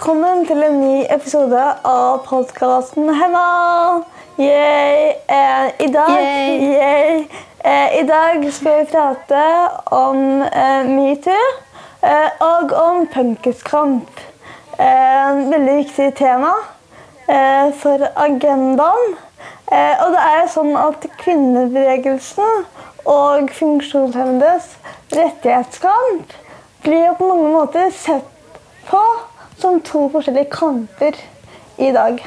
Velkommen til en ny episode av podkasten Hemma. Yay. Eh, I dag Yay. Eh, I dag skal vi prate om eh, metoo eh, og om punkiskamp. Eh, veldig viktig tema eh, for agendaen. og det er sånn at kvinnebevegelsen og funksjonshemmedes rettighetskamp blir på mange måter sett på som to forskjellige kamper i dag.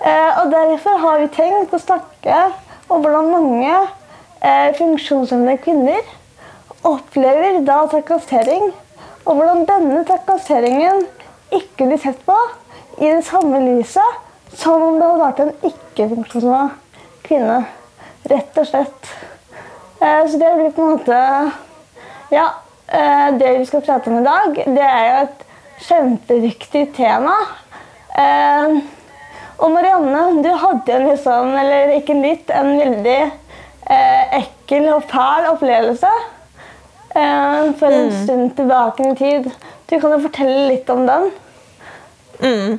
Eh, og Derfor har vi tenkt å snakke om hvordan mange eh, funksjonshemmede kvinner opplever da trakassering, og hvordan denne trakasseringen ikke blir sett på i det samme lyset som om det hadde vært en ikke-funksjonshemmet kvinne. Rett og slett. Eh, så det blir på en måte Ja, det vi skal prate om i dag, det er jo et kjempeviktig tema. Eh, og Marianne, du hadde en liksom, eller ikke litt, en veldig eh, ekkel og fæl opplevelse eh, for en mm. stund tilbake i tid. Du kan jo fortelle litt om den. Mm.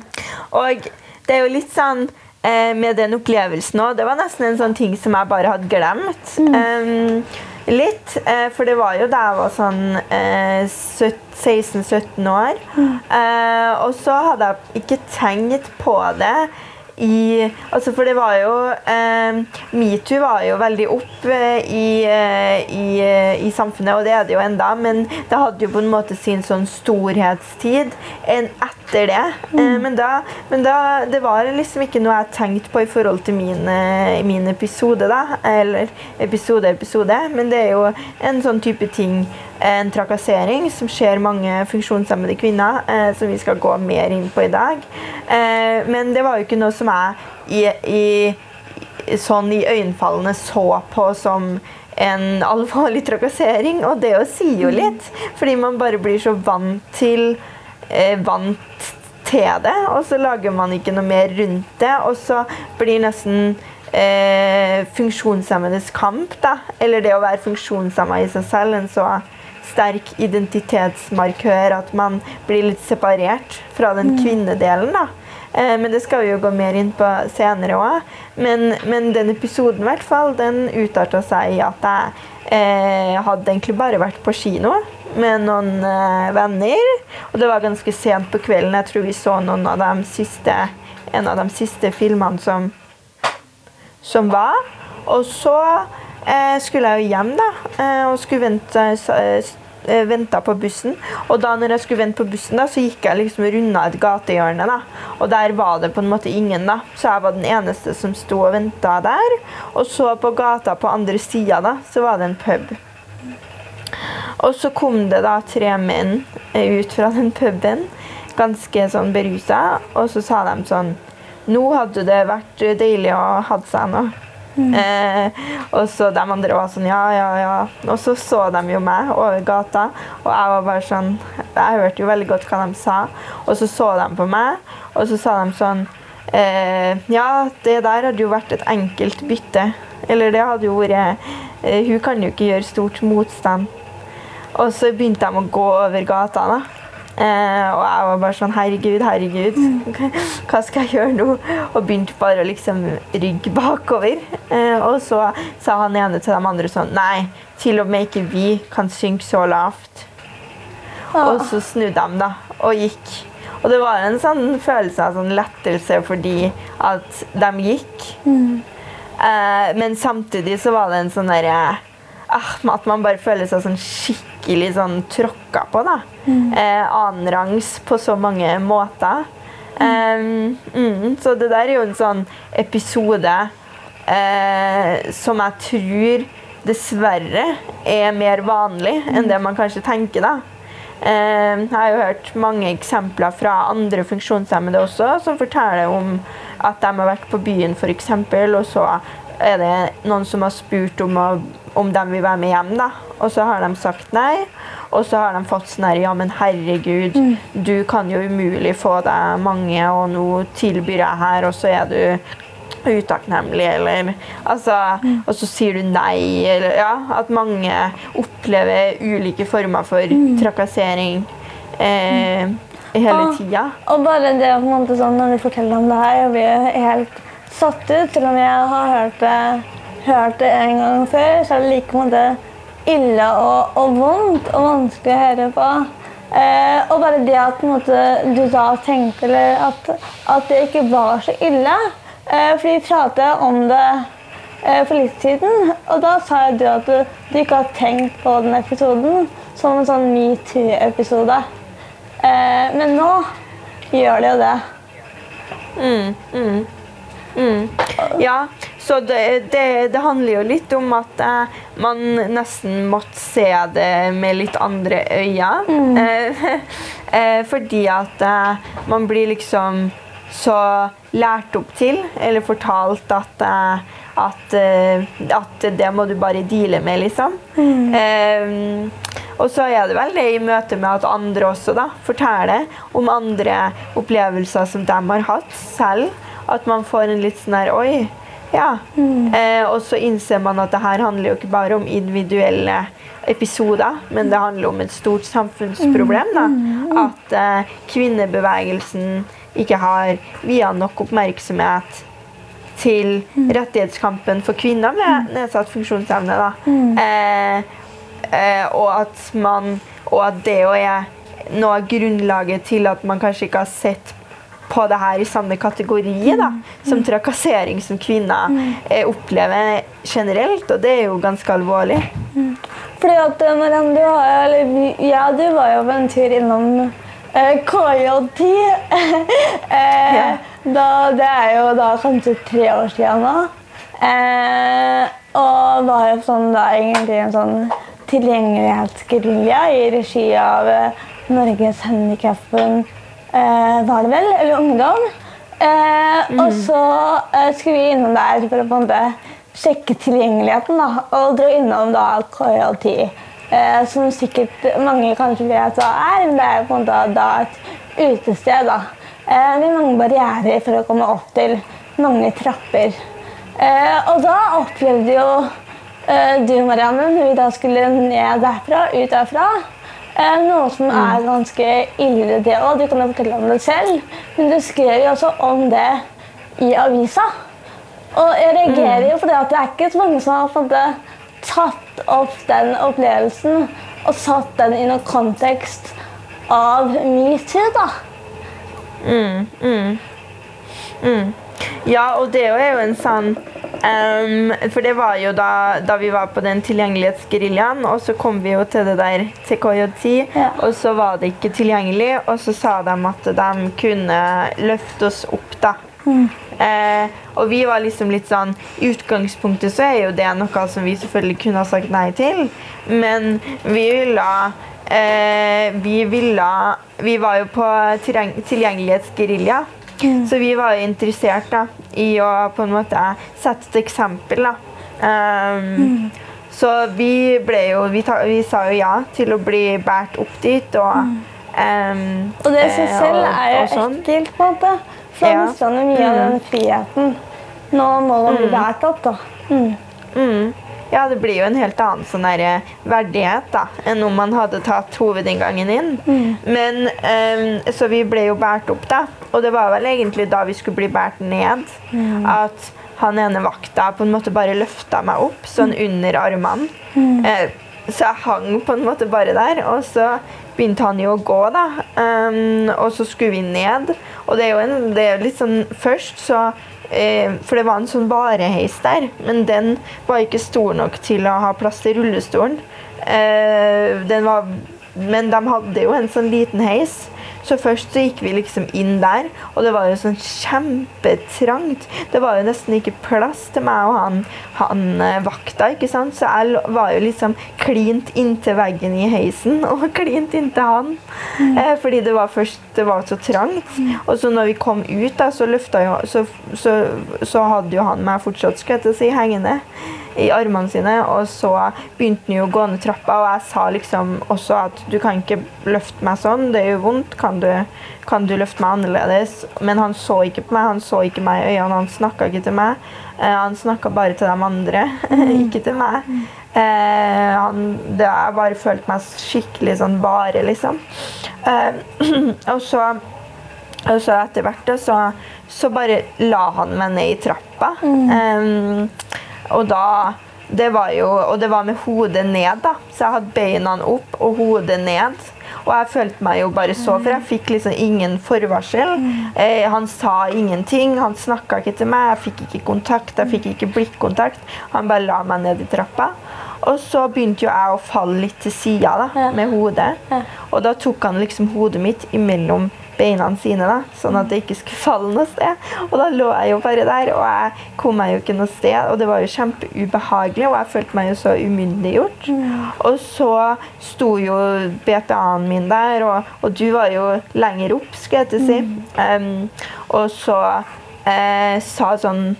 Og det er jo litt sånn eh, med den opplevelsen òg Det var nesten en sånn ting som jeg bare hadde glemt. Mm. Um, Litt. Eh, for det var jo da jeg var sånn eh, 16-17 år. Mm. Eh, og så hadde jeg ikke tenkt på det i altså For det var jo eh, Metoo var jo veldig opp eh, i, eh, i, eh, i, samfunnet, og det er det jo enda, men det hadde jo på en måte sin sånn storhetstid enn etter det. Mm. Eh, men, da, men da, Det var liksom ikke noe jeg tenkte på i forhold til min, min episode, da. Eller episode, episode. Men det er jo en sånn type ting en trakassering som skjer mange funksjonshemmede kvinner, eh, som vi skal gå mer inn på i dag. Eh, men det var jo ikke noe som jeg i, i, sånn i øyenfallene så på som en alvorlig trakassering, og det å si jo litt. Fordi man bare blir så vant til eh, vant til det, og så lager man ikke noe mer rundt det, og så blir nesten eh, funksjonshemmedes kamp, da, eller det å være funksjonshemma i seg selv, en så sterk identitetsmarkør at man blir litt separert fra den mm. kvinnedelen. da. Eh, men det skal vi jo gå mer inn på senere òg. Men, men, den episoden hvert fall, den utarta seg i at jeg eh, hadde egentlig bare vært på kino med noen eh, venner. Og det var ganske sent på kvelden. Jeg tror vi så noen av de siste, en av de siste filmene som, som var. Og så skulle jeg jo hjem da, eh, og skulle vente, eh, vente på bussen. Og da når jeg skulle vente på bussen, da, så gikk jeg liksom runda et gatehjørne. da, Og der var det på en måte ingen. da, Så jeg var den eneste som sto og venta der. Og så på gata på andre sida da, så var det en pub. Og så kom det da tre menn ut fra den puben, ganske sånn berusa, og så sa de sånn Nå hadde det vært deilig å ha seg noe. Mm. Eh, og så de andre var sånn ja, ja, ja. Og så så de jo meg over gata, og jeg var bare sånn Jeg hørte jo veldig godt hva de sa, og så så de på meg, og så sa de sånn eh, Ja, det der hadde jo vært et enkelt bytte. Eller det hadde jo vært eh, Hun kan jo ikke gjøre stort motstand. Og så begynte de å gå over gata. da. Eh, og jeg var bare sånn Herregud, herregud, hva skal jeg gjøre nå? Og begynte bare å liksom rygge bakover. Eh, og så sa han ene til de andre sånn Nei, til og med ikke vi kan synke så lavt. Ah. Og så snudde de da, og gikk. Og det var en sånn følelse av sånn lettelse fordi at de gikk. Mm. Eh, men samtidig så var det en sånn derre ah, At man bare føler seg sånn skikkelig skikkelig sånn tråkka på. da. Eh, Annenrangs på så mange måter. Um, mm, så det der er jo en sånn episode eh, som jeg tror dessverre er mer vanlig enn det man kanskje tenker. da. Eh, jeg har jo hørt mange eksempler fra andre funksjonshemmede også, som forteller om at de har vært på byen f.eks., og så er det noen som har spurt om, om de vil være med hjem, da. og så har de sagt nei. Og så har de fått sånn her Ja, men herregud, du kan jo umulig få deg mange, og nå tilbyr jeg her, og så er du utakknemlig, eller altså, Og så sier du nei, eller ja. At mange opplever ulike former for trakassering eh, hele Og- tida. Og bare det på en måte sånn, når du forteller om det her, jeg blir helt satt ut. Selv om jeg har hørt det, hørt det en gang før, så er det like måte ille og, og vondt og vanskelig å høre på. Eh, og bare det at måte, du da tenkte at, at det ikke var så ille. Eh, for vi pratet om det eh, for litt siden, og da sa jeg du at du, du ikke har tenkt på den episoden som en sånn metoo-episode. Eh, men nå gjør det jo det. Ja, så det, det, det handler jo litt om at eh, man nesten måtte se det med litt andre øyne. Mm. eh, fordi at eh, man blir liksom så lært opp til, eller fortalt at eh, at, eh, at det må du bare deale med, liksom. Eh, og så er det vel det i møte med at andre også da, forteller om andre opplevelser som de har hatt selv. At man får en litt sånn her Oi. Ja. Eh, og så innser man at det her handler jo ikke bare om individuelle episoder, men det handler om et stort samfunnsproblem. da. At eh, kvinnebevegelsen ikke har via nok oppmerksomhet til rettighetskampen for kvinner med nedsatt funksjonsevne. Da. Eh, eh, og at man Og at det jo er noe av grunnlaget til at man kanskje ikke har sett på det her i samme kategori da, som trakassering som kvinner eh, opplever generelt, og det er jo ganske alvorlig. Fordi at eh, Marianne, du har eller ja, du var jo på en tur innom eh, KJ10. eh, Ja. da, det er jo da kanskje tre år siden nå. Eh, og var jo sånn da egentlig en sånn tilgjengelighetsgerilja i regi av eh, Norges Handikapforbund, eh, var det vel, eller Ungdom. Eh, Og så eh, skulle vi innom der for å på en måte sjekke tilgjengeligheten, da, og dra innom da KJ10. Eh, som sikkert mange kanskje vet hva er, men det er på en måte da et utested. da. Eh, med mange barrierer for å komme opp til mange trapper. Eh, og da opplevde jo eh, du, Marianne, når vi da skulle ned derfra, ut derfra, eh, noe som er ganske ille, det òg. Du kan jo fortelle om det selv, men du skrev jo også om det i avisa. Og jeg reagerer jo på det at det er ikke så mange som har fått tatt opp den opplevelsen og satt den i noen kontekst av metoo, da. Ja, og det er jo en sånn um, For det var jo da, da vi var på den tilgjengelighetsgeriljaen, og så kom vi jo til det der KJ10, Ja. og så var det ikke tilgjengelig, og så sa de at de kunne løfte oss opp, da. Eh, og vi var liksom litt sånn I utgangspunktet så er jo det noe som vi selvfølgelig kunne ha sagt nei til, men vi ville eh, Vi ville Vi var jo på tilgjeng- tilgjengelighetsgerilja. Så vi var interessert da, i å på en måte sette et eksempel. Da. Um, Så vi ble jo vi, ta, vi sa jo ja til å bli båret opp dit. Og, um, Og det i seg eh, selv og- er jo sånn. ekkelt, på en måte. For da mister man mye av den friheten. Nå må man bli båret opp, da. Mm. Mm. Ja, det blir jo en helt annen sånn der, eh, verdighet da, enn om man hadde tatt hovedinngangen inn. Men, um, så vi ble jo båret opp, da. Og det var vel egentlig da vi skulle bli båret ned, at han ene vakta på en måte bare løfta meg opp, sånn under armene. Eh, så jeg hang på en måte bare der, og så begynte han jo å gå, da. Um, og så skulle vi ned. Og det er jo en, det er litt sånn Først så For det var en sånn vareheis der, men den var ikke stor nok til å ha plass til rullestolen. eh, var, Men de hadde jo en sånn liten heis. Så først så gikk vi liksom inn der, og det var jo sånn kjempetrangt. Det var jo nesten ikke plass til meg og han, han eh, vakta, ikke sant. Så jeg var jo liksom klint inntil veggen i heisen, og klint inntil han. Eh, fordi det var først det var så trangt. Og så når vi kom ut, da, så løfta jo så, så, så hadde jo han meg fortsatt, skal jeg til å si, hengende i armene sine, og så begynte han jo å gå ned trappa, og jeg sa liksom også at du kan ikke løfte meg sånn, det gjør vondt, kan du, kan du løfte meg annerledes? Men han så ikke på meg, han så ikke meg i øynene, han snakka ikke til meg. Eh, han snakka bare til de andre, ikke til meg. Eh, han, det, jeg bare følte meg skikkelig sånn bare, liksom. Eh, og så og så etter hvert så, så bare la han meg ned i trappa. Em, og da det var jo, Og det var med hodet ned, da. Så jeg hadde beina opp og hodet ned. Og jeg følte meg jo bare så, for jeg fikk liksom ingen forvarsel. Eh, han sa ingenting, han snakka ikke til meg, jeg fikk ikke kontakt, jeg fikk ikke blikkontakt. Han bare la meg ned i trappa. Og så begynte jo jeg å falle litt til sida Ja. med hodet. Ja. Og da tok han liksom hodet mitt imellom beina sine, da, sånn at det ikke skulle falle noe sted. Og da lå jeg jo bare der, og jeg kom meg jo ikke noe sted. Og det var jo kjempeubehagelig, og jeg følte meg jo så umyndiggjort. Og så sto jo BPA-en min der, og, og du var jo lenger opp, skal jeg til å si. Um, og så eh, sa sånn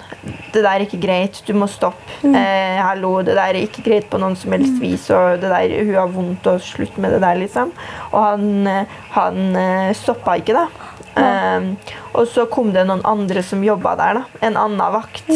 Det der er ikke greit, du må stoppe. Eh, hallo, det der er ikke greit på noen som helst vis, og det der, hun har vondt, og slutt med det der, liksom. Og han, eh, han eh, stoppa ikke, da. Um, og så kom det noen andre som jobba der, da. En annen vakt.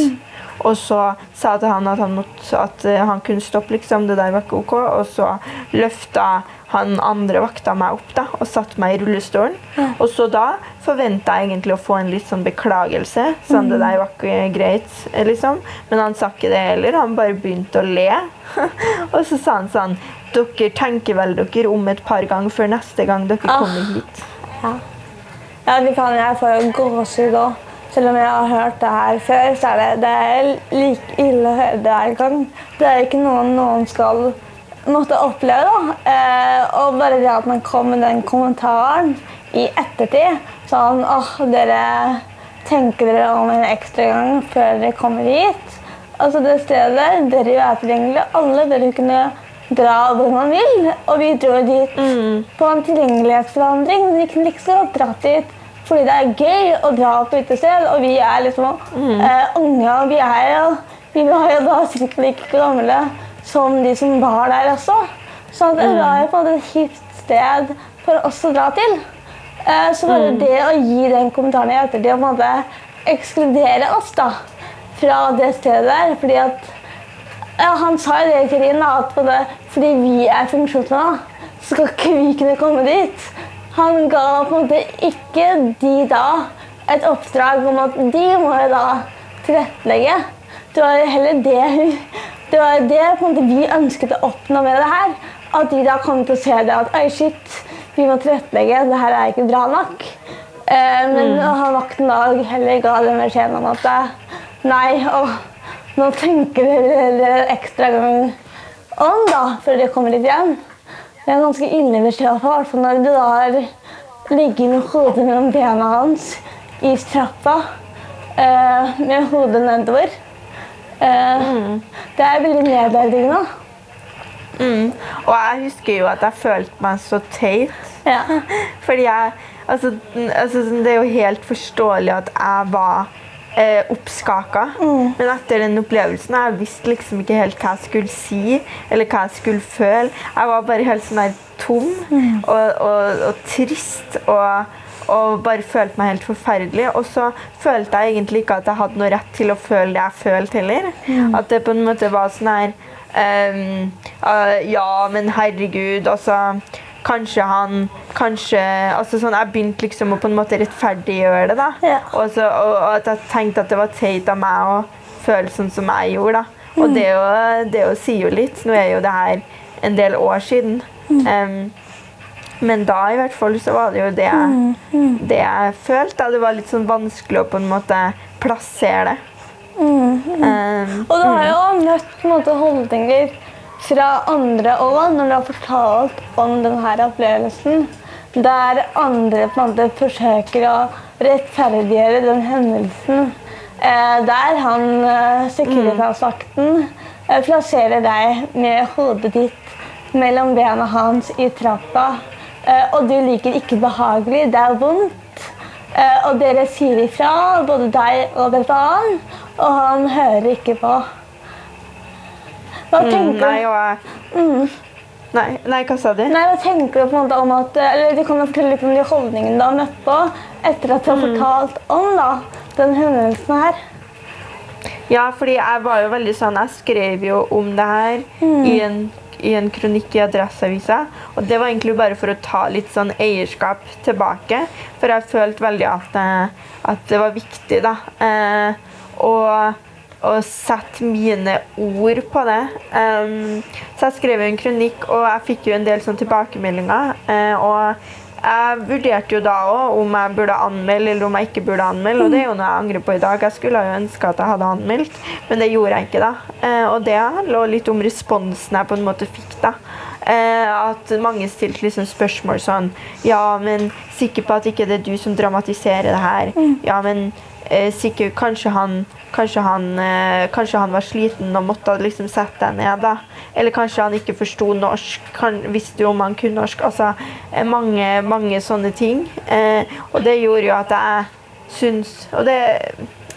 Og så sa til han at han, måtte, at eh, han kunne stoppe, liksom. Det der var ikke ok. Og så løfta han andre vakta meg opp da, og satte meg i rullestolen. Og så da forventa jeg egentlig å få en litt sånn beklagelse. Sånn, det der var ikke greit, eh, liksom. Men han sa ikke det heller. Han bare begynte å le. og så sa han sånn Dere tenker vel dere om et par ganger før neste gang dere Ah. kommer hit. Ja. Ja, det kan, jeg få gåsehud òg. Selv om jeg har hørt det her før, så er det, det er like ille å høre det her gang. Det er ikke noe noen skal måtte oppleve. da. Eh, og bare det at man kom med den kommentaren i ettertid Sånn åh, dere tenker dere om en ekstra gang før dere kommer hit. Altså det stedet der, dere er tilgjengelige. Alle dere kunne dra hvor man vil. Og vi dro dit på en tilgjengelighetsforandring. Vi kunne ikke så godt dratt dit fordi det er gøy å dra på utested, og vi er liksom eh, unge, og vi er jo vi var jo da sikkert like gamle som de som var der også. Så det var jo på en måte et hipt sted for oss å dra til. Eh, så bare det å gi den kommentaren i ettertid og på en måte ekskludere oss da, fra det stedet der, fordi at ja, Han sa jo det i teorien, at det, fordi vi er funksjonshemmede, så skal ikke vi kunne komme dit. Han ga på en måte ikke de da et oppdrag om at de må jo da tilrettelegge. Det var heller det, det, var det måte vi ønsket å oppnå med det her. At de da kom til å se det at oi, shit, vi må tilrettelegge, det her er ikke bra nok. Eh, men han vakten da heller ga den beskjeden om at eh, nei, og nå tenker dere ekstra gang om da, før dere kommer litt igjen. Det er en ganske ille beskjed å få, i hvert fall når du da har ligget med hodet mellom bena hans i trappa eh, med hodet nedover. Eh, Det er veldig nedverdigende. Mm. Og jeg husker jo at jeg følte meg så teit. Ja. Fordi jeg altså, altså, Det er jo helt forståelig at jeg var eh, oppskaka. Men etter den opplevelsen jeg visste liksom ikke helt hva jeg skulle si eller hva jeg skulle føle. Jeg var bare helt sånn der tom og, og, og trist. og og bare følte meg helt forferdelig. Og så følte jeg egentlig ikke at jeg hadde noe rett til å føle det jeg følte heller. At det på en måte var sånn her um, uh, Ja, men herregud, altså Kanskje han Kanskje altså sånn, Jeg begynte liksom å på en måte rettferdiggjøre det. da. Ja. Og, så, og, og at jeg tenkte at det var teit av meg å føle sånn som jeg gjorde. da. Og det, jo, det jo sier jo litt. Nå er jo det her en del år siden. Em, men da i hvert fall så var det jo det jeg, det jeg følte. Det var litt sånn vanskelig å på en måte plassere det. Em, Og du har jo møtt på en måte, holdninger fra andre òg, når du har fortalt om denne opplevelsen, der andre på en måte forsøker å rettferdiggjøre den hendelsen. Eh, der han eh, Securitas-vakten eh, plasserer deg med hodet ditt mellom bena hans i trappa. Eh, og du liker ikke behagelig, det er vondt. Eh, og dere sier ifra, både deg og Bethan, og han hører ikke på. Hva Mm, tenker nei, og mm. nei, nei, hva sa du? Nei, hva tenker du på en måte om at eller Du kan jo fortelle litt om de holdningene du har møtt på etter at du har fortalt om da, den hendelsen her. Ja, fordi jeg var jo veldig sånn Jeg skrev jo om det her i, en, i en kronikk i Adresseavisa. Og det var egentlig bare for å ta litt sånn eierskap tilbake. For jeg følte veldig at, eh, at det var viktig, da. Eh, og å sette mine ord på det. Um, så jeg skrev en kronikk, og jeg fikk jo en del sånn tilbakemeldinger. Uh, og jeg vurderte jo da òg om jeg burde anmelde eller om jeg ikke burde anmelde. Og det er jo noe jeg angrer på i dag. Jeg skulle jo ønske at jeg hadde anmeldt, men det gjorde jeg ikke da. Eh, og det handler litt om responsen jeg på en måte fikk da. Eh, at mange stilte liksom spørsmål sånn Ja, men sikker på at ikke det er du som dramatiserer det her? Ja, men eh, sikker, kanskje han Kanskje han, eh, kanskje han var sliten og måtte liksom sette deg ned. da. Eller kanskje han ikke forsto norsk. Kan, visste jo om han kunne norsk. Altså, eh, mange, mange sånne ting. Eh, og det gjorde jo at jeg syns og det,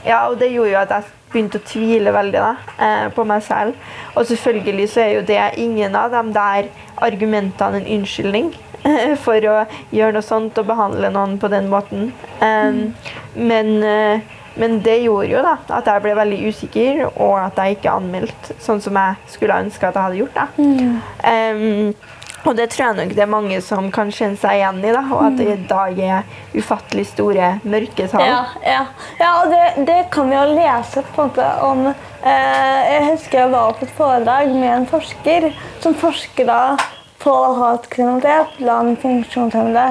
ja, og det gjorde jo at jeg begynte å tvile veldig da, eh, på meg selv. Og selvfølgelig så er jo det ingen av de der argumentene en unnskyldning eh, for å gjøre noe sånt og behandle noen på den måten. Men, eh, men det gjorde jo da at jeg ble veldig usikker, og at jeg ikke anmeldte sånn som jeg skulle ønske at jeg hadde gjort. da. Um, og det tror jeg nok det er mange som kan kjenne seg igjen i. da, Og at det i dag er ufattelig store mørketall. Ja, ja. ja og det, det kan vi jo lese på en måte om eh, Jeg husker jeg var på et foredrag med en forsker som forsker da på hatkriminalitet blant funksjonshemmede.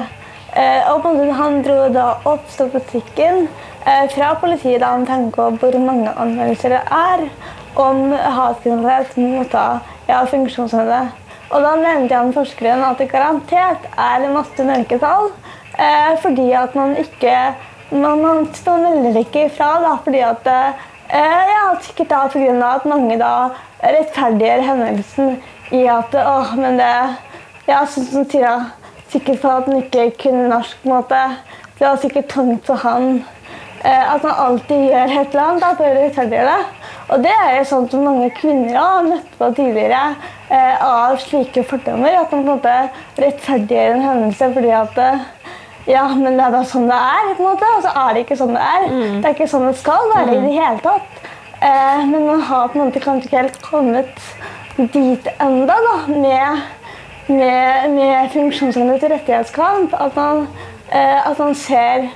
Eh, og han dro da opp statistikken eh, fra politiet da han tenker på hvor mange anmeldelser det er om hatkriminalitet mot da, ja, funksjonshemmede. Og da nevnte han forskeren at det garantert er masse mørketall. Eh, fordi at man ikke Man, man, melder ikke ifra. Da, fordi at eh, ja, Sikkert da pga. at mange da rettferdiggjør hendelsen i at åh, men det Ja, sånn som Tira sikkert for at han ikke kunne norsk. på en måte. Det var sikkert tungt for han. Eh, at man alltid gjør et eller annet da, for å rettferdiggjøre det. Og det er jo sånn som mange kvinner har møtt på tidligere av slike fordommer. At man på en måte rettferdiggjør en hendelse fordi at eh, ja, men det er bare sånn det er. på en måte, Og så er det ikke sånn det er. Det er ikke sånn det skal være i det hele tatt. Eh, men man har på en måte kanskje ikke helt kommet dit enda da, med, med, med funksjonshemmedes rettighetskamp. At man, eh, at man ser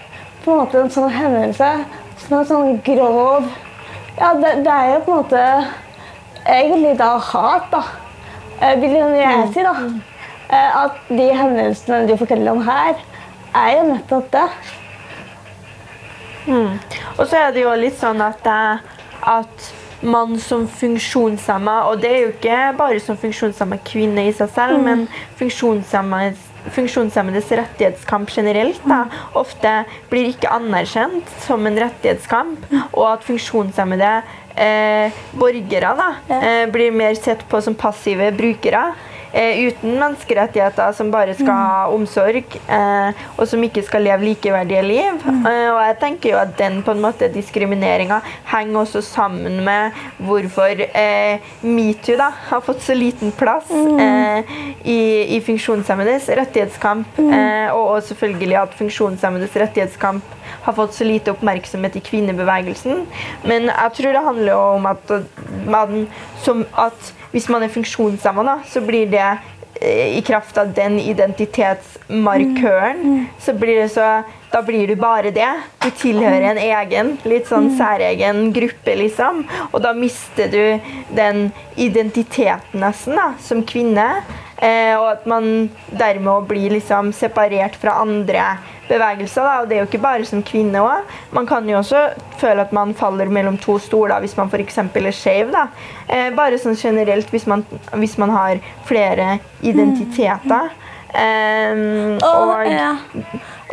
på en måte en sånn hendelse som en sånn grov Ja, det, det er jo på en måte egentlig da hat, da. Eh, vil jeg si, da. Eh, at de hendelsene du forteller om her, er jo nettopp det. Og så er det jo litt sånn at, eh, at man som funksjonshemma, og det er jo ikke bare som funksjonshemma kvinne i seg selv, men funksjonshemmedes funksjonshemmedes rettighetskamp generelt da, ofte blir ikke anerkjent som en rettighetskamp, og at funksjonshemmede eh, borgere da, eh, blir mer sett på som passive brukere. Eh, uten menneskerettigheter som bare skal ha omsorg, eh, og som ikke skal leve likeverdige liv. Eh, og jeg tenker jo at den på en måte diskrimineringa henger også sammen med hvorfor eh, metoo da, har fått så liten plass eh, i, i funksjonshemmedes rettighetskamp. Eh, og, og selvfølgelig at funksjonshemmedes rettighetskamp har fått så lite oppmerksomhet i kvinnebevegelsen. Men jeg tror det handler jo om at, man, som, at hvis man er funksjonshemma, da, så blir det eh, i kraft av den identitetsmarkøren, så blir det så da blir du bare det. Du tilhører en egen, litt sånn særegen gruppe, liksom. Og da mister du den identiteten nesten, da, som kvinne. Eh, og at man dermed blir liksom separert fra andre bevegelser. Da. Og det er jo ikke bare som kvinne òg. Man kan jo også føle at man faller mellom to stoler hvis man f.eks. er skeiv. Eh, bare sånn generelt hvis man, hvis man har flere identiteter. Um, og, og, ja.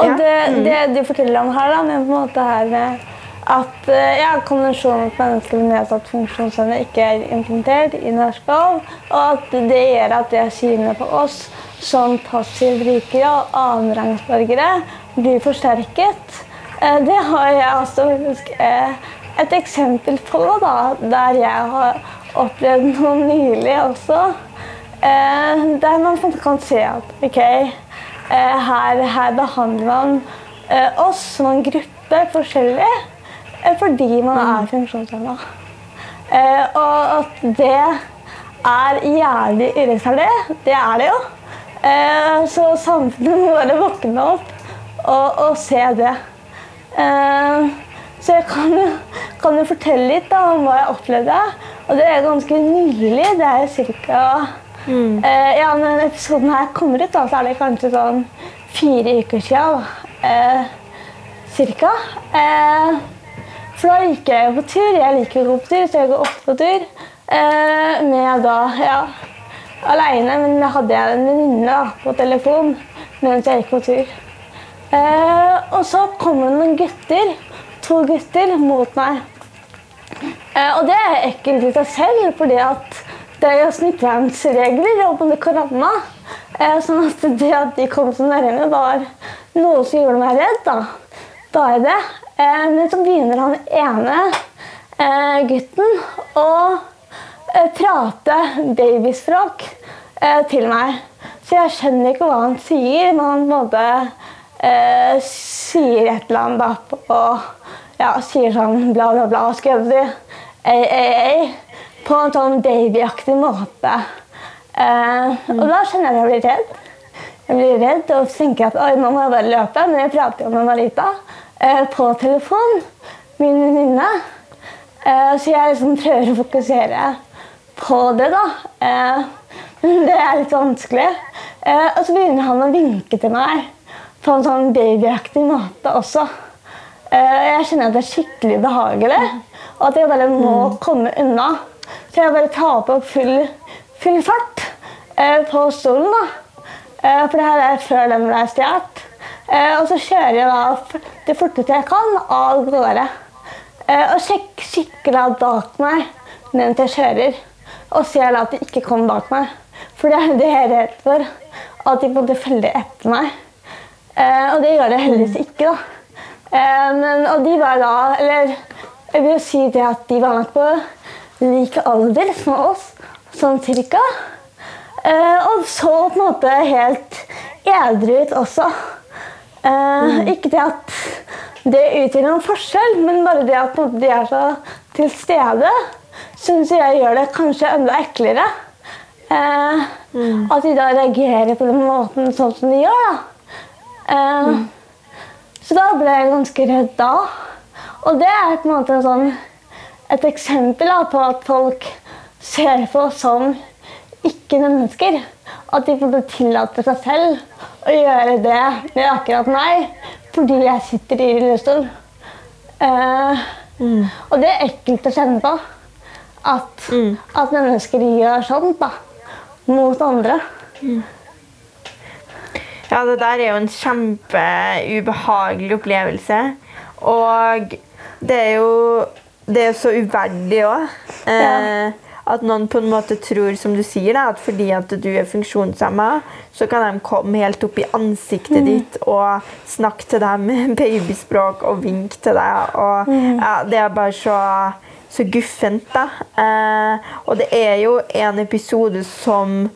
og det, mm. det, du forteller om her, da, med på en måte her med at eh, ja, konvensjonen mot mennesker med nedsatt funksjonsevne ikke er implementert i norsk lov, og at det gjør at det er synlig på oss som passive brukere og annenrangsborgere blir forsterket. Eh, det har jeg også eh, et eksempel på, da, der jeg har opplevd noe nylig også. Der man kan se at ok, her, her behandler man oss som en gruppe forskjellig. Eh, fordi man er mm. funksjonshemma. Eh, og at det er jævlig urettferdig, det er det jo. Eh, så samfunnet må bare våkne opp og, å se det. Så jeg kan, kan, jo fortelle litt da, om hva jeg opplevde. Og det er ganske nylig. Det er ca. Mm. Ja, når episoden her kommer ut, da, så er det kanskje sånn fire uker siden. cirka. For da gikk jeg på tur. Jeg liker å gå på tur, så jeg går ofte på tur. Med da, ja, aleine, men da hadde jeg en venninne på telefon mens jeg gikk på tur. Eh, og så kommer det noen gutter, to gutter, mot meg. Eh, og det er ekkelt i seg selv, fordi at det er jo smittevernregler og korona. Eh, sånn at det at de kom så nærme, var noe som gjorde meg redd. Da, da er det. Eh, men så begynner han ene eh, gutten å eh, prate babyspråk til meg. Så jeg skjønner ikke hva han sier, men han både eh, sier et eller annet da, og ja, sier sånn bla, bla, bla. skrev du ei, ei, ei, På en sånn babyaktig måte. Eh. Og da skjønner jeg at jeg blir redd. Jeg blir redd og tenker at oi, nå må jeg bare løpe, men jeg prater jo med Marita. Eh, på telefon, min venninne. Eh, så jeg liksom prøver å fokusere på det, da. Eh, men det er litt vanskelig. Og så begynner han å vinke til meg på en sånn babyaktig måte også. Jeg kjenner at det er skikkelig behagelig, og at jeg bare må mm. komme unna. Så jeg bare tar på full, full fart på stolen. da. For det her er før den ble stjålet. Eh, og så kjører jeg da det forteste jeg kan av gårde. Eh, og sjekker skikkelig bak meg mens jeg kjører. Og ser da at de ikke kommer bak meg. For det er det jeg er redd for. At de måtte følge etter meg. Eh, og det gjør det heldigvis ikke. da. Men, og de var da Eller jeg vil jo si det at de var nok på lik alder som oss, sånn cirka. Og så på en måte helt edru ut også. Mm. Ikke det at det utgjør noen forskjell, men bare det at de er så til stede, syns jeg gjør det kanskje enda eklere. Eh, mm. At de da reagerer på den måten sånn som de gjør. da. Eh, mm. Så da ble jeg ganske redd da. Og det er på en måte sånn, et eksempel da, på at folk ser på oss som ikke-mennesker. At de får tillate seg selv å gjøre det med akkurat meg fordi jeg sitter i rullestol. Eh, mm. Og det er ekkelt å kjenne på. At, mm. at mennesker gjør sånt da, mot andre. Mm. Ja, det der er jo en kjempeubehagelig opplevelse. Og det er jo det er så uverdig òg. Ja. At noen på en måte tror, som du sier, da, at fordi at du er funksjonshemma, så kan de komme helt opp i ansiktet mm. ditt og snakke til deg med babyspråk og vinke til deg. Og, mm. ja, det er bare så, så guffent, da. Eh, og det er jo en episode som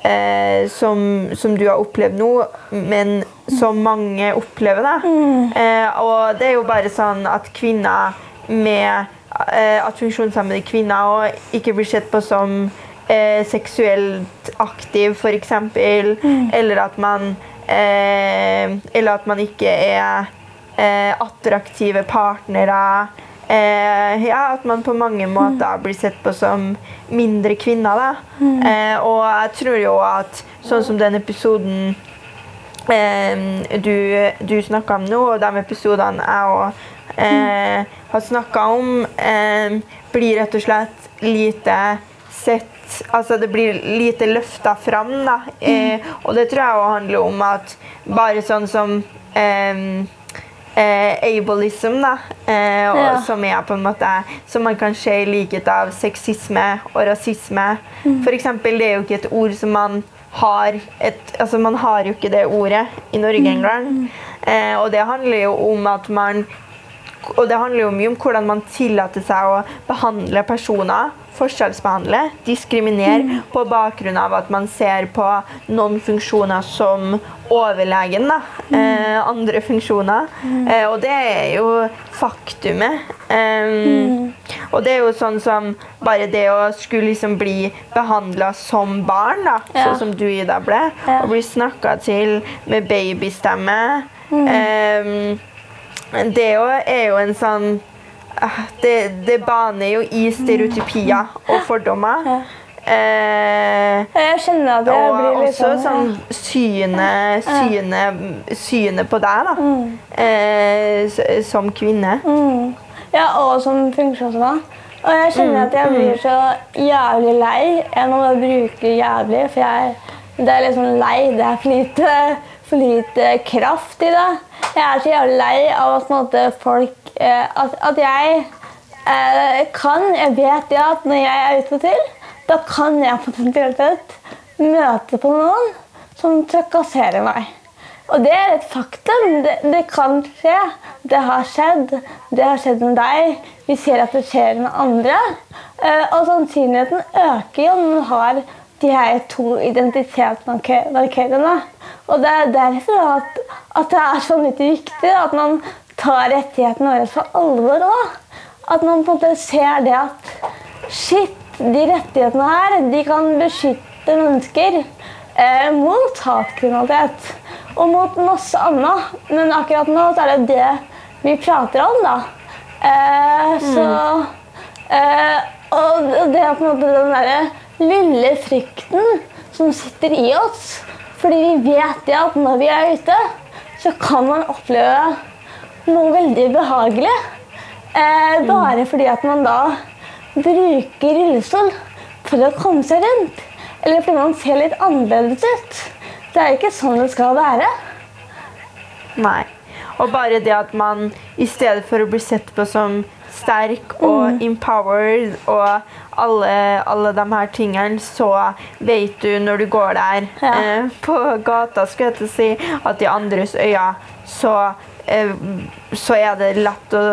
Eh, som, som, du har opplevd nå, men som mange opplever. da. Mm. Eh, og det er jo bare sånn at kvinner med Eh, at funksjonshemmede kvinner ikke blir sett på som eh, seksuelt aktiv, f.eks. Mm. Eller at man eh, Eller at man ikke er eh, attraktive partnere. Eh, ja, at man på mange måter blir sett på som mindre kvinner. Da. Eh, og jeg tror jo at sånn som den episoden eh, du, du snakka om nå, og de episodene jeg òg eh, har snakka om, eh, blir rett og slett lite sett Altså det blir lite løfta fram, da. Eh, og det tror jeg òg handler om at bare sånn som eh, ableism, da, eh, og, Ja. som er på en måte Som man kan se i likhet av sexisme og rasisme. For eksempel, det er jo ikke et ord som man har et, altså Man har jo ikke det ordet i Norge engang. Eh, og det handler jo om at man og det handler jo mye om hvordan man tillater seg å behandle personer. Forskjellsbehandle, diskriminere på bakgrunn av at man ser på noen funksjoner som overlegen. Da. Eh, andre funksjoner. Eh, og det er jo faktumet. Eh, Og det er jo sånn som bare det å skulle liksom bli behandla som barn, da, Ja. sånn som du Ida ble, Ja. og bli snakka til med babystemme. Eh, det jo er jo en sånn eh, det, det baner jo i stereotypier og fordommer. Eh, Jeg kjenner at jeg og blir litt også sånn sånn synet, synet, synet på deg, da. Eh, som kvinne. Mm. Ja, og som funksjonshemma. Og jeg kjenner at jeg blir så jævlig lei. Jeg må bare bruke 'jævlig', for jeg det er liksom lei. Det er for lite, for lite kraft i det. Jeg er så jævlig lei av at måte, folk eh, at, at jeg eh, kan Jeg vet ja at når jeg er ute til, da kan jeg potensielt møte på noen som trakasserer meg. Og det er et faktum. Det, det kan skje. Det har skjedd. Det har skjedd med deg. Vi ser at det skjer med andre. Eh, og sannsynligheten øker jo når man har de her to identitetsmarkørene. Og det er derfor at, at det er så litt viktig at man tar rettighetene våre for alvor òg. At man på en måte ser det at shit, de rettighetene her de kan beskytte mennesker eh, mot hatkriminalitet og mot masse annet. Men akkurat nå så er det det vi prater om, da. Eh, Så eh, Og det er på en måte den derre lille frykten som sitter i oss. Fordi vi vet det at når vi er ute, så kan man oppleve noe veldig behagelig. Eh, bare fordi at man da bruker rullestol for å komme seg rundt. Eller fordi man ser litt annerledes ut. Det er ikke sånn det skal være. Nei. Og bare det at man i stedet for å bli sett på som sterk og empowered og alle, alle de her tingene, så vet du når du går der Ja. eh, på gata, skulle jeg til å si, at i andres øyne så, eh, så er det lett å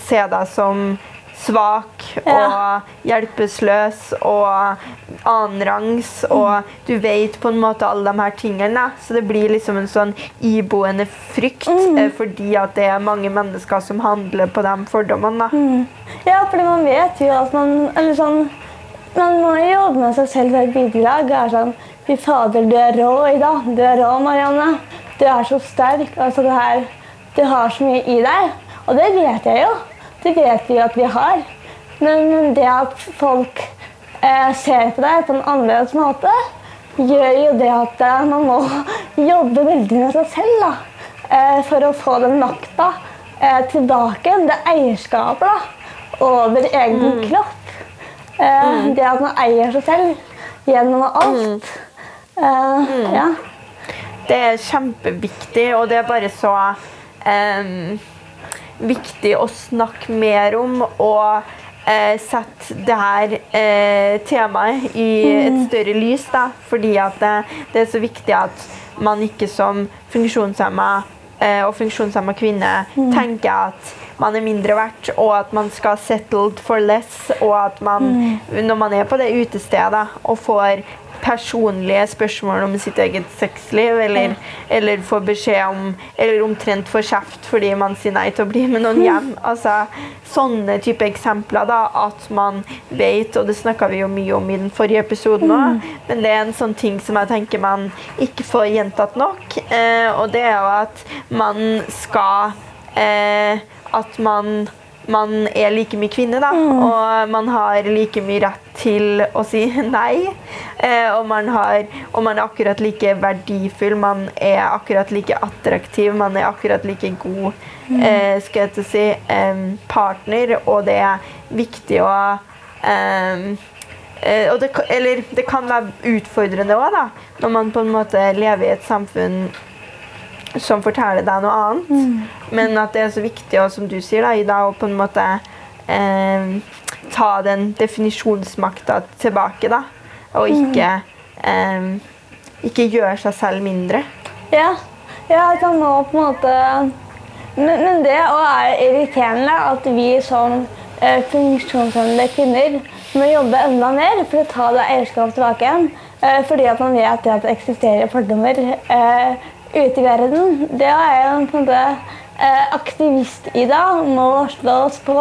se deg som svak og hjelpeløs og annenrangs, og du vet på en måte alle de her tingene. Så det blir liksom en sånn iboende frykt mm. fordi at det er mange mennesker som handler på de fordommene. Mm. Ja, fordi man vet jo at man Eller sånn Man må jo med seg selv til et bidrag. Det er sånn Fy fader, du er rå, Ida. Du er rå, Marianne. Du er så sterk. Altså, det her Du har så mye i deg. Og det vet jeg jo. Det vet vi at vi har. Men det at folk eh, ser på deg på en annerledes måte, gjør jo det at eh, man må jobbe veldig med seg selv da, eh, for å få den makta eh, tilbake. Det eierskapet da, over egen kropp. Eh, Det at man eier seg selv gjennom alt. Eh, ja. Det er kjempeviktig, og det er bare så em, viktig å snakke mer om og eh, sette det her eh, temaet i et større lys. Da, fordi at det, det er så viktig at man ikke som funksjonshemma eh, og funksjonshemma kvinne tenker at man er mindre verdt, og at man skal settled for less, og at man, når man er på det utestedet og får personlige spørsmål om sitt eget sexliv, eller, eller får beskjed om Eller omtrent får kjeft fordi man sier nei til å bli med noen hjem. Altså, sånne type eksempler. da, At man vet, og det snakka vi jo mye om i den forrige episoden òg, men det er en sånn ting som jeg tenker man ikke får gjentatt nok. Eh, og det er jo at man skal eh, At man man er like mye kvinne, da. Og man har like mye rett til å si nei. Eh, og, man har, og man er akkurat like verdifull, man er akkurat like attraktiv, man er akkurat like god eh, skal jeg til å si, eh, partner, og det er viktig å eh, det, eller det kan være utfordrende òg, da, når man på en måte lever i et samfunn som forteller deg noe annet. Men at det er så viktig, og som du sier, da, Ida, å på en måte eh, ta den definisjonsmakta tilbake, da. Og ikke, eh, ikke gjøre seg selv mindre. Ja, ja jeg kan nå på en måte Men, men det òg er irriterende at vi som eh, funksjonshemmede kvinner må jobbe enda mer for å ta det eierskapet tilbake igjen. Eh, fordi at man vet at det eksisterer fordommer eh, ute i verden. Det er jeg på en måte eh, aktivist-Ida må slå oss på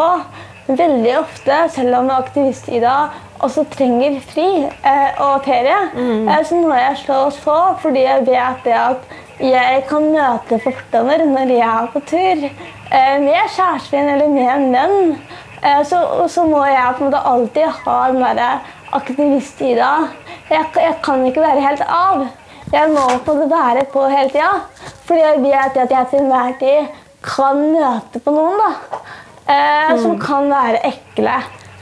veldig ofte, selv om aktivist-Ida også trenger fri eh, og ferie, eh, så må jeg slå oss på, fordi jeg vet det at jeg kan møte fordommer når jeg er på tur eh, med kjæresten eller med en venn. Eh, så, så må jeg på en måte alltid ha den derre aktivist-Ida. Jeg, jeg kan ikke være helt av. Jeg må på det være på hele tida. Fordi jeg vet at jeg til enhver tid kan møte på noen da, eh, som kan være ekle.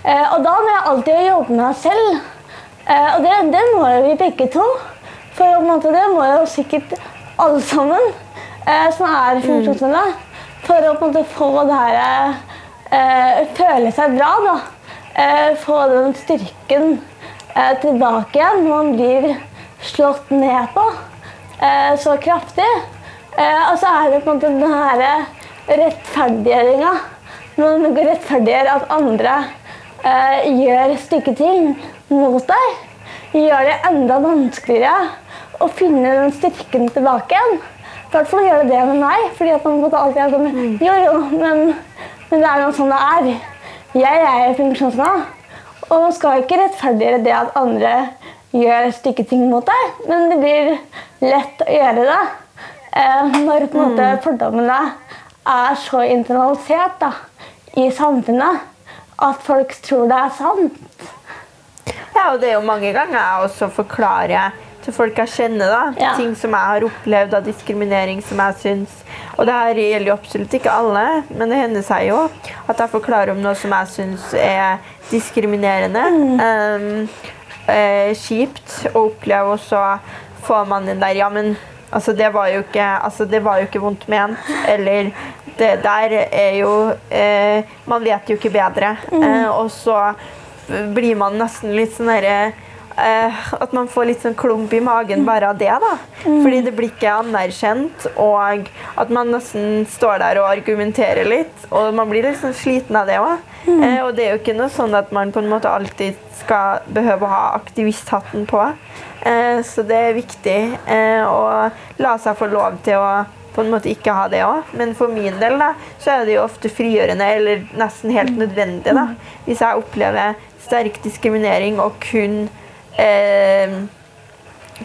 Eh, og da må jeg alltid jobbe med meg selv. Eh, og det, det må jo vi begge to. For måte, det må jo sikkert alle sammen eh, som er funksjonshemmede. For å måte få det her eh, Føle seg bra, da. Eh, få den styrken tilbake igjen når man blir slått ned på eh, så kraftig. Eh, og så er det på en måte den her rettferdiggjøringa. Når man rettferdiggjør at andre eh, gjør stygge ting mot deg, gjør det enda vanskeligere å finne den styrken tilbake igjen. I hvert fall gjør det det med meg, fordi at man måtte alltid er sånn Jo, jo, men, men det er jo sånn det er. Jeg er funksjonshemma, og man skal ikke rettferdiggjøre det at andre gjør stygge ting mot deg, men det blir lett å gjøre det eh, når på en måte fordommene er så internalisert da, i samfunnet at folk tror det er sant. Ja, og det er jo mange ganger jeg også forklarer til folk jeg kjenner, da, Ja. ting som jeg har opplevd av diskriminering som jeg syns Og det her gjelder jo absolutt ikke alle, men det hender seg jo at jeg forklarer om noe som jeg syns er diskriminerende. Um, eh, kjipt å oppleve, og så får man den der Ja, men altså, det var jo ikke, altså, det var jo ikke vondt ment. Eller det der er jo eh, Man vet jo ikke bedre. Eh, og så blir man nesten litt sånn derre eh, At man får litt sånn klump i magen bare av det. da. Fordi det blir ikke anerkjent, og at man nesten står der og argumenterer litt. Og man blir litt sånn sliten av det òg. Eh, og det er jo ikke noe sånn at man på en måte alltid skal behøve å ha aktivisthatten på. Eh, så det er viktig eh, å la seg få lov til å på en måte ikke ha det òg. Men for min del da, så er det jo ofte frigjørende, eller nesten helt nødvendig, da, hvis jeg opplever sterk diskriminering og kun eh,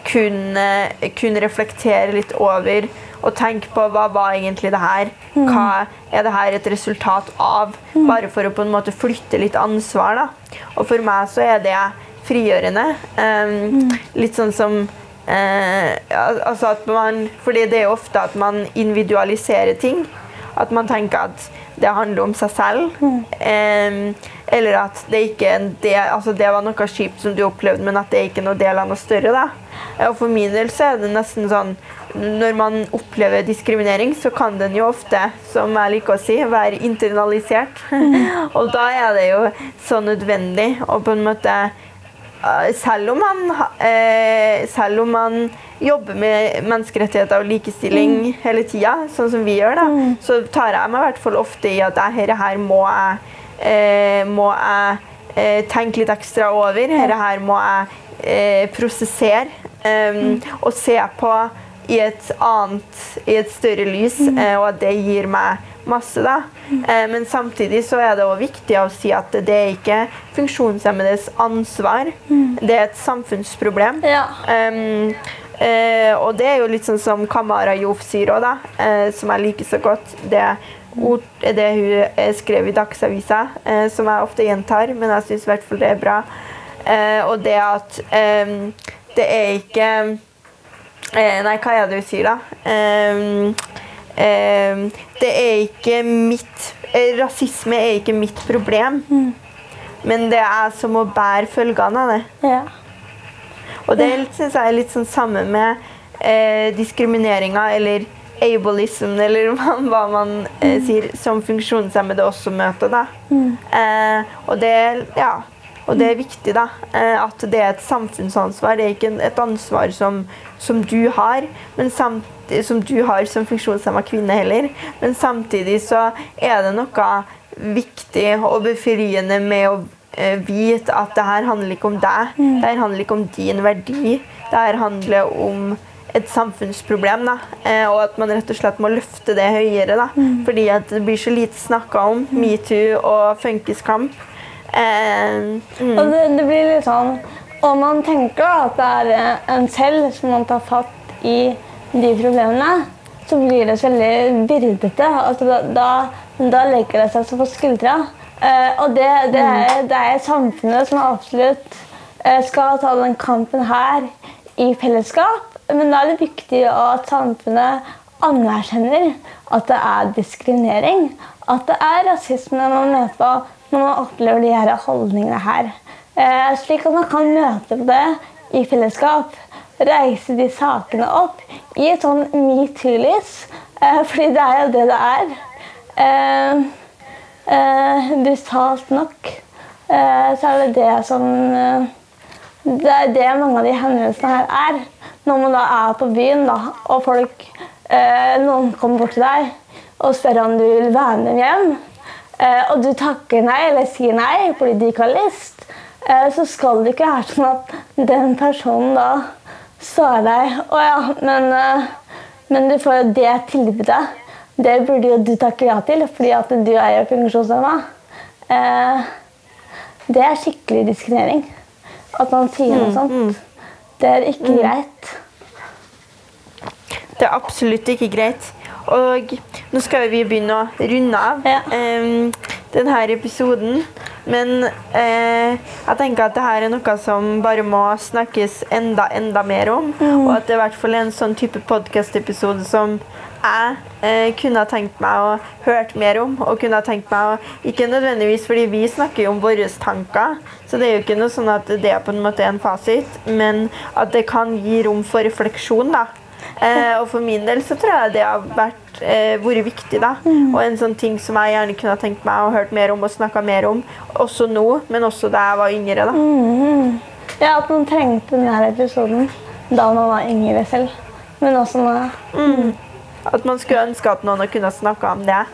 kun, kunne, reflektere litt over og tenke på hva var egentlig det her? Hva er det her et resultat av? Bare for å på en måte flytte litt ansvar. da. Og for meg så er det frigjørende. Um, Litt sånn som eh, altså at man, Fordi det er ofte at man individualiserer ting. At man tenker at det handler om seg selv. Em, eller at det ikke er en del, altså det var noe kjipt som du opplevde, men at det ikke er noe del av noe større. da. Og For min del så er det nesten sånn Når man opplever diskriminering, så kan den jo ofte, som jeg liker å si, være internalisert. Og da er det jo så nødvendig å på en måte Eh, selv om man, eh, selv om han jobber med menneskerettigheter og likestilling hele tida, sånn som vi gjør, da, så tar jeg meg i hvert fall ofte i at dette her, må jeg, eh, må jeg eh, tenke litt ekstra over. Dette her må jeg eh, prosessere eh, og se på i et annet, i et større lys, eh, og at det gir meg masse. da. Eh, men samtidig så er det også viktig å si at det er ikke funksjonshemmedes ansvar. Det er et samfunnsproblem. Ja. Um, uh, og det er jo litt sånn som Kamara Jof sier òg, da, eh, som jeg liker så godt. Det ord, det hun skrev i Dagsavisa, uh, som jeg ofte gjentar, men jeg syns i hvert fall det er bra. Og det at um, det er ikke Nei, hva er det hun sier, da? Eh, det er ikke mitt Rasisme er ikke mitt problem. Men det er som å bære følgene av det. Ja. Og det syns jeg er litt sånn samme med eh, diskrimineringa eller ableism, eller hva, hva man eh, sier, som funksjonshemmede også møter. Da. Eh, og, det, ja, og det er viktig da, eh, at det er et samfunnsansvar. Det er ikke et ansvar som, som du har, men samtidig som du har som funksjonshemma kvinne heller. Men samtidig så er det noe viktig og befriende med å eh, vite at det her handler ikke om deg. Det her handler ikke om din verdi. Det her handler om et samfunnsproblem. Da. Eh, og at man rett og slett må løfte det høyere. Da. Fordi at det blir så lite snakka om metoo og funkiskamp. Eh, mm. Og det, det blir litt sånn Om man tenker at det er en selv som man tar fatt i de problemene, så blir det så veldig byrdete. Altså, da, da, da legger det seg så på skuldra. Eh, og det, det, er, det er samfunnet som absolutt eh, skal ta den kampen her i fellesskap. Men da er det viktig at samfunnet anerkjenner at det er diskriminering. At det er rasisme man møter på når man opplever de her holdningene her. Eh, slik at man kan møte på det i fellesskap. Reise de sakene opp i et sånn metoo-lys. Eh, fordi det er jo det det er. Eh, eh, brutalt nok eh, så er det det som eh, Det er det mange av de hendelsene her er. Når man da er på byen, da, og folk Noen kommer bort til deg og spør om du vil være med hjem, eh, og du takker nei eller sier nei fordi de ikke har lyst, så skal det ikke være sånn at den personen da svarer deg Å ja, men, eh, men du får jo det tilbudet. Det burde jo du takke ja til, fordi at du er jo funksjonshemma. Eh, det er skikkelig diskriminering. At man sier noe sånt. Det er ikke greit. Det er absolutt ikke greit. Og nå skal vi begynne å runde av Ja. em, denne episoden. Men eh, jeg tenker at dette er noe som bare må snakkes enda, enda mer om. Og at det i hvert fall er en sånn type podkast-episode som jeg eh, kunne ha tenkt meg å hørt mer om. Og kunne ha tenkt meg å, Ikke nødvendigvis fordi vi snakker jo om våre tanker, så det er jo ikke noe sånn at det på en måte er en fasit, men at det kan gi rom for refleksjon. da. Eh, og for min del så tror jeg det har vært, eh, vært viktig. da. Og en sånn ting som jeg gjerne kunne ha tenkt meg og hørt mer om og snakka mer om. Også nå, men også da jeg var yngre. da. Ja, at man trengte denne episoden da man var yngre selv. Men også nå. At man skulle ønske at noen kunne snakka om det.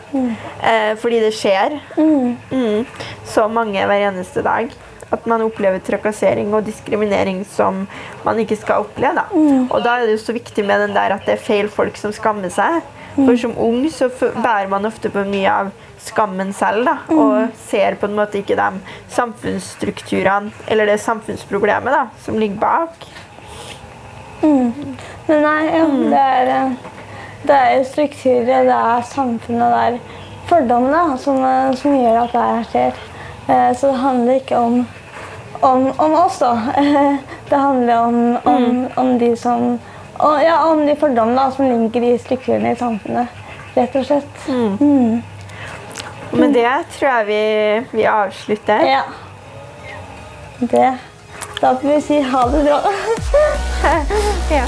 Eh, fordi det skjer Mm. så mange hver eneste dag. At man opplever trakassering og diskriminering som man ikke skal oppleve. Da. Og da er det jo så viktig med den der at det er feil folk som skammer seg. For som ung så bærer man ofte på mye av skammen selv. Da, og ser på en måte ikke de samfunnsstrukturene eller det samfunnsproblemet da, som ligger bak. Men nei, ja, det, er, eh, det er strukturer, det er samfunnet, det er fordommene som, eh, som gjør at det her skjer. Eh, Så det handler ikke om, om, om oss, da. Det handler om, om, om de som og, ja, om de fordommene som ligger i strukturene i samfunnet, rett og slett. Og med det tror jeg vi, vi avslutter. Ja. Det. Da får vi si ha det bra. Ja.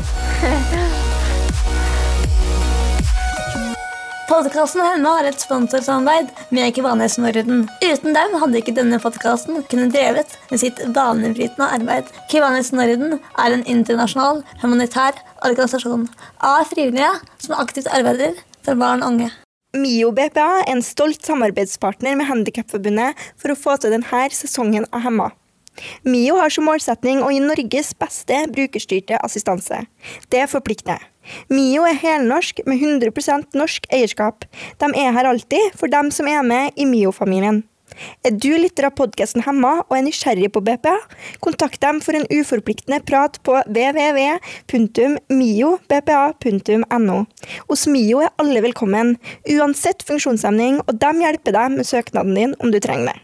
Podkasten Hemma har et sponsorsamarbeid med Ekivanes Norden. Uten dem hadde ikke denne podkasten kunnet drevet med sitt banebrytende arbeid. Kivanes Norden er en internasjonal humanitær organisasjon av frivillige som aktivt arbeider for barn og unge. MIO BPA er en stolt samarbeidspartner med Handikapforbundet for å få til denne sesongen av Hemma. MIO har som målsetning å gi Norges beste brukerstyrte assistanse. Det forplikter. MIO er helnorsk med 100% norsk eierskap. De er her alltid for dem som er med i MIO-familien. Er du lytter av podkasten Hemma og er nysgjerrig på BPA? Kontakt dem for en uforpliktende prat på www.miobpa.no. Hos Mio er alle velkommen, uansett funksjonshemning, og de hjelper deg med søknaden din om du trenger det.